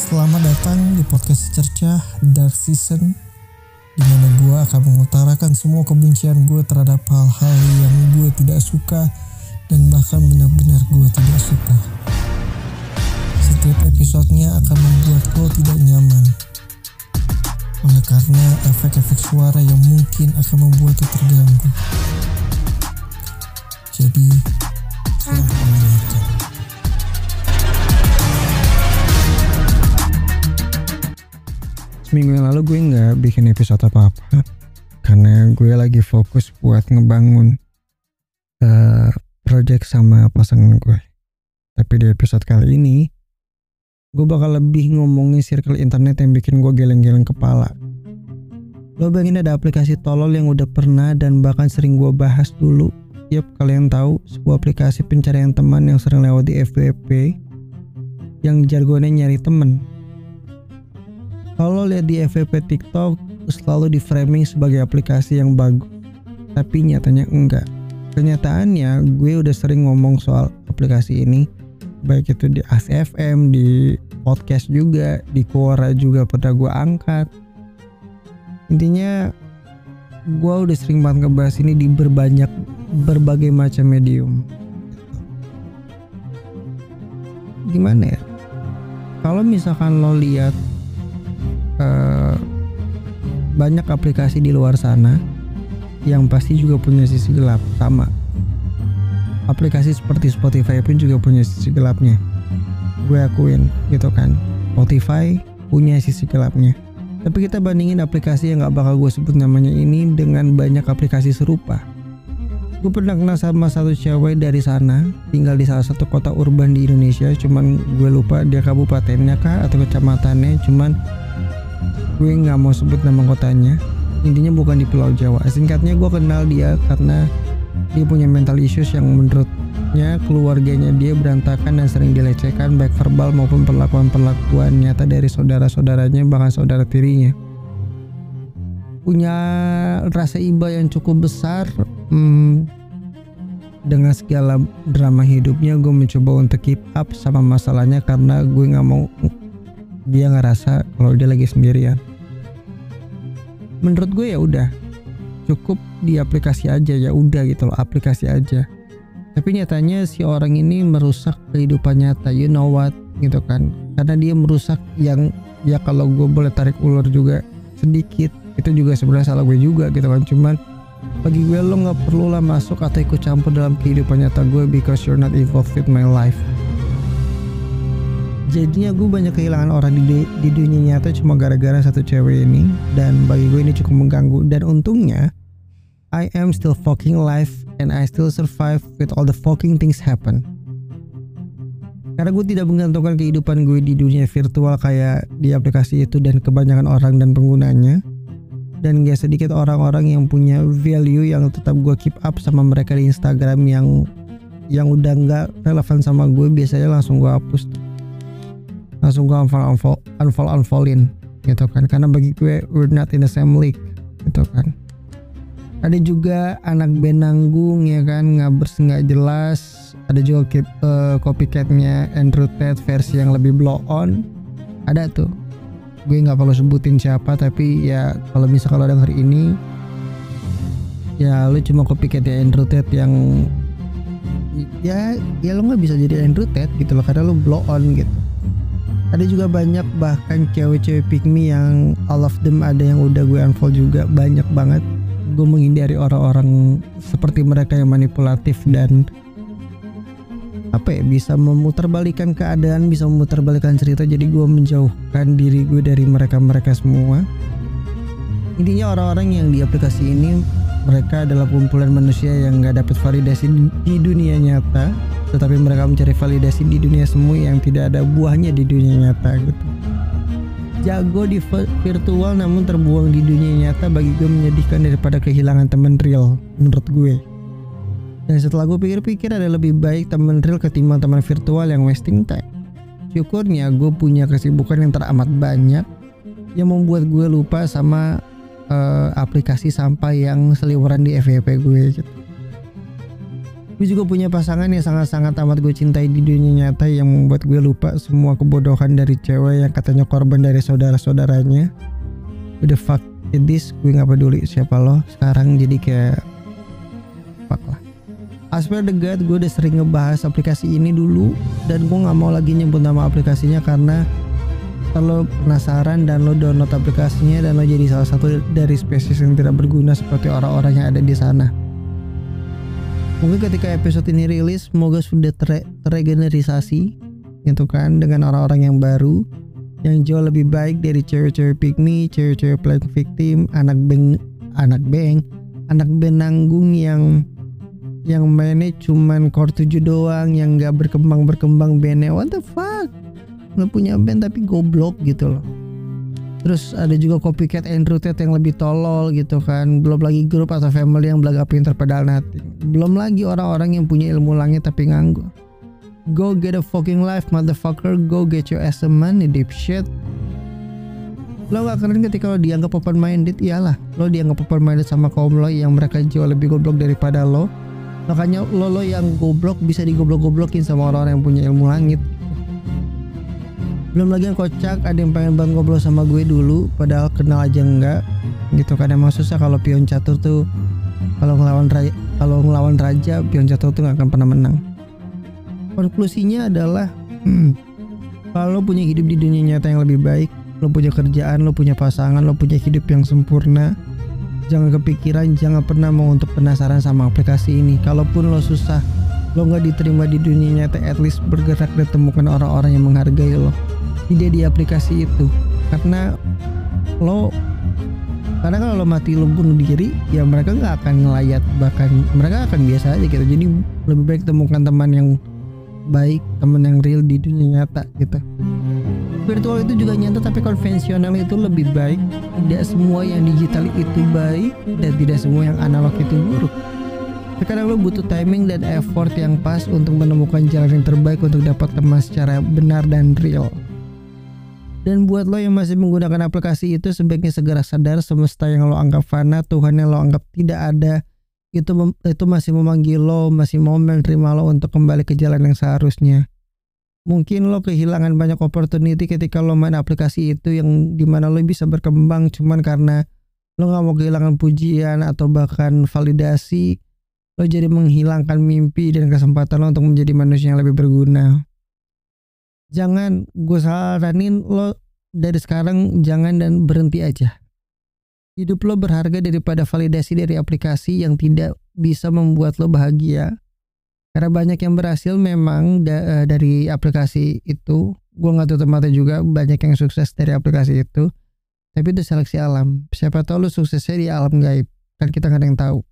Selamat datang di podcast Cercah Dark Season di mana gue akan mengutarakan semua kebencian gue terhadap hal-hal yang gue tidak suka dan bahkan benar-benar gue tidak suka. Setiap episodenya akan membuat lo tidak nyaman. Oleh karena efek-efek suara yang mungkin akan membuat lo terganggu. Jadi, selamat Seminggu yang lalu gue nggak bikin episode apa-apa karena gue lagi fokus buat ngebangun uh, project sama pasangan gue. Tapi di episode kali ini gue bakal lebih ngomongin circle internet yang bikin gue geleng-geleng kepala. Lo bayangin ada aplikasi tolol yang udah pernah dan bahkan sering gue bahas dulu. Yap, kalian tahu sebuah aplikasi pencarian teman yang sering lewat di FVP yang jargonnya nyari temen kalau lihat di FVP TikTok selalu di framing sebagai aplikasi yang bagus. Tapi nyatanya enggak. Kenyataannya gue udah sering ngomong soal aplikasi ini. Baik itu di ACFM di podcast juga di Quora juga pada gue angkat. Intinya gue udah sering banget ngebahas ini di berbanyak berbagai macam medium. Gimana ya? Kalau misalkan lo lihat uh, banyak aplikasi di luar sana yang pasti juga punya sisi gelap sama. Aplikasi seperti Spotify pun juga punya sisi gelapnya. Gue akuin gitu kan. Spotify punya sisi gelapnya. Tapi kita bandingin aplikasi yang gak bakal gue sebut namanya ini dengan banyak aplikasi serupa. Gue pernah kenal sama satu cewek dari sana tinggal di salah satu kota urban di Indonesia cuman gue lupa dia kabupatennya kah atau kecamatannya cuman gue nggak mau sebut nama kotanya. Intinya bukan di Pulau Jawa. Singkatnya gue kenal dia karena dia punya mental issues yang menurutnya keluarganya dia berantakan dan sering dilecehkan baik verbal maupun perlakuan-perlakuan nyata dari saudara-saudaranya bahkan saudara tirinya. Punya rasa iba yang cukup besar hmm, dengan segala drama hidupnya gue mencoba untuk keep up sama masalahnya karena gue nggak mau dia ngerasa kalau dia lagi sendirian menurut gue ya udah. Cukup di aplikasi aja ya udah gitu loh aplikasi aja. Tapi nyatanya si orang ini merusak kehidupan nyata you know what gitu kan. Karena dia merusak yang ya kalau gue boleh tarik ulur juga sedikit itu juga sebenarnya salah gue juga gitu kan. Cuman bagi gue lo nggak perlu lah masuk atau ikut campur dalam kehidupan nyata gue because you're not involved with my life jadinya gue banyak kehilangan orang di, di dunia nyata cuma gara-gara satu cewek ini. Dan bagi gue ini cukup mengganggu. Dan untungnya I am still fucking alive and I still survive with all the fucking things happen. Karena gue tidak menggantungkan kehidupan gue di dunia virtual kayak di aplikasi itu dan kebanyakan orang dan penggunanya. Dan gak sedikit orang-orang yang punya value yang tetap gue keep up sama mereka di Instagram yang yang udah nggak relevan sama gue biasanya langsung gue hapus langsung gue unfollow unfollow unfollow unfollowin gitu kan. Karena bagi gue we're not in the same league gitu kan. Ada juga anak benanggung ya kan ngabers nggak jelas. Ada juga keep, uh, copycatnya Andrew Tate versi yang lebih blow on. Ada tuh. Gue nggak perlu sebutin siapa tapi ya kalau misal kalau denger ini ya lu cuma copycat ya Andrew Tate yang ya ya lo nggak bisa jadi Andrew Tate gitu loh karena lo blow on gitu ada juga banyak bahkan cewek-cewek pick me yang all of them ada yang udah gue unfollow juga. Banyak banget. Gue menghindari orang-orang seperti mereka yang manipulatif dan apa ya bisa memutarbalikkan keadaan bisa memutarbalikkan cerita. Jadi gue menjauhkan diri gue dari mereka-mereka semua. Intinya orang-orang yang di aplikasi ini mereka adalah kumpulan manusia yang gak dapat validasi di dunia nyata tetapi mereka mencari validasi di dunia semu yang tidak ada buahnya di dunia nyata gitu. Jago di virtual namun terbuang di dunia nyata bagi gue menyedihkan daripada kehilangan temen real menurut gue. Dan setelah gue pikir-pikir ada lebih baik temen real ketimbang teman virtual yang wasting time. Syukurnya gue punya kesibukan yang teramat banyak yang membuat gue lupa sama uh, aplikasi sampah yang seliweran di FYP gue gitu gue juga punya pasangan yang sangat-sangat amat gue cintai di dunia nyata yang membuat gue lupa semua kebodohan dari cewek yang katanya korban dari saudara-saudaranya. Udah fuck this? Gue nggak peduli siapa lo sekarang jadi kayak fuck lah. Aspek the God gue udah sering ngebahas aplikasi ini dulu dan gue nggak mau lagi nyebut nama aplikasinya karena kalau penasaran dan lo download aplikasinya dan lo jadi salah satu dari spesies yang tidak berguna seperti orang-orang yang ada di sana. Mungkin ketika episode ini rilis, semoga sudah ter terregenerisasi gitu kan dengan orang-orang yang baru yang jauh lebih baik dari cewek-cewek pygmy, cewek-cewek playing victim, anak beng, anak beng, anak benanggung yang yang mainnya cuman core 7 doang yang gak berkembang berkembang bandnya what the fuck? Lo punya band tapi goblok gitu loh terus ada juga copycat Andrew Tate yang lebih tolol gitu kan. Belum lagi grup atau family yang belaga pinter pedal nothing. Belum lagi orang-orang yang punya ilmu langit tapi nganggur. Go get a fucking life motherfucker. Go get your ass a money deep shit lo gak keren ketika lo dianggap open minded iyalah. Lo dianggap open minded sama kaum lo yang mereka jauh lebih goblok daripada lo. Makanya lo lo yang goblok bisa digoblok-goblokin sama orang-orang yang punya ilmu langit belum lagi yang kocak ada yang pengen banget ngobrol sama gue dulu padahal kenal aja enggak. Gitu kan emang susah kalau pion catur tuh. Kalau ngelawan raja kalau ngelawan raja pion catur tuh gak akan pernah menang. Konklusinya adalah hmm, kalau punya hidup di dunia nyata yang lebih baik lo punya kerjaan lo punya pasangan lo punya hidup yang sempurna jangan kepikiran jangan pernah mau untuk penasaran sama aplikasi ini. Kalaupun lo susah lo nggak diterima di dunia nyata at least bergerak dan temukan orang-orang yang menghargai lo. Tidak di aplikasi itu. Karena lo karena kalau lo mati lo bunuh diri ya mereka nggak akan ngelayat bahkan mereka akan biasa aja gitu. Jadi lebih baik temukan teman yang baik teman yang real di dunia nyata gitu. Virtual itu juga nyata tapi konvensional itu lebih baik. Tidak semua yang digital itu baik dan tidak semua yang analog itu buruk Terkadang lo butuh timing dan effort yang pas untuk menemukan jalan yang terbaik untuk dapat teman secara benar dan real. Dan buat lo yang masih menggunakan aplikasi itu sebaiknya segera sadar semesta yang lo anggap fana, Tuhan yang lo anggap tidak ada itu itu masih memanggil lo, masih mau menerima lo untuk kembali ke jalan yang seharusnya. Mungkin lo kehilangan banyak opportunity ketika lo main aplikasi itu yang di mana lo bisa berkembang cuman karena lo gak mau kehilangan pujian atau bahkan validasi lo jadi menghilangkan mimpi dan kesempatan lo untuk menjadi manusia yang lebih berguna. Jangan gue saranin lo dari sekarang jangan dan berhenti aja. Hidup lo berharga daripada validasi dari aplikasi yang tidak bisa membuat lo bahagia. Karena banyak yang berhasil memang da eh, dari aplikasi itu. Gue nggak tutup mata juga banyak yang sukses dari aplikasi itu. Tapi itu seleksi alam. Siapa tahu lo suksesnya di alam gaib. Kan kita nggak ada yang tahu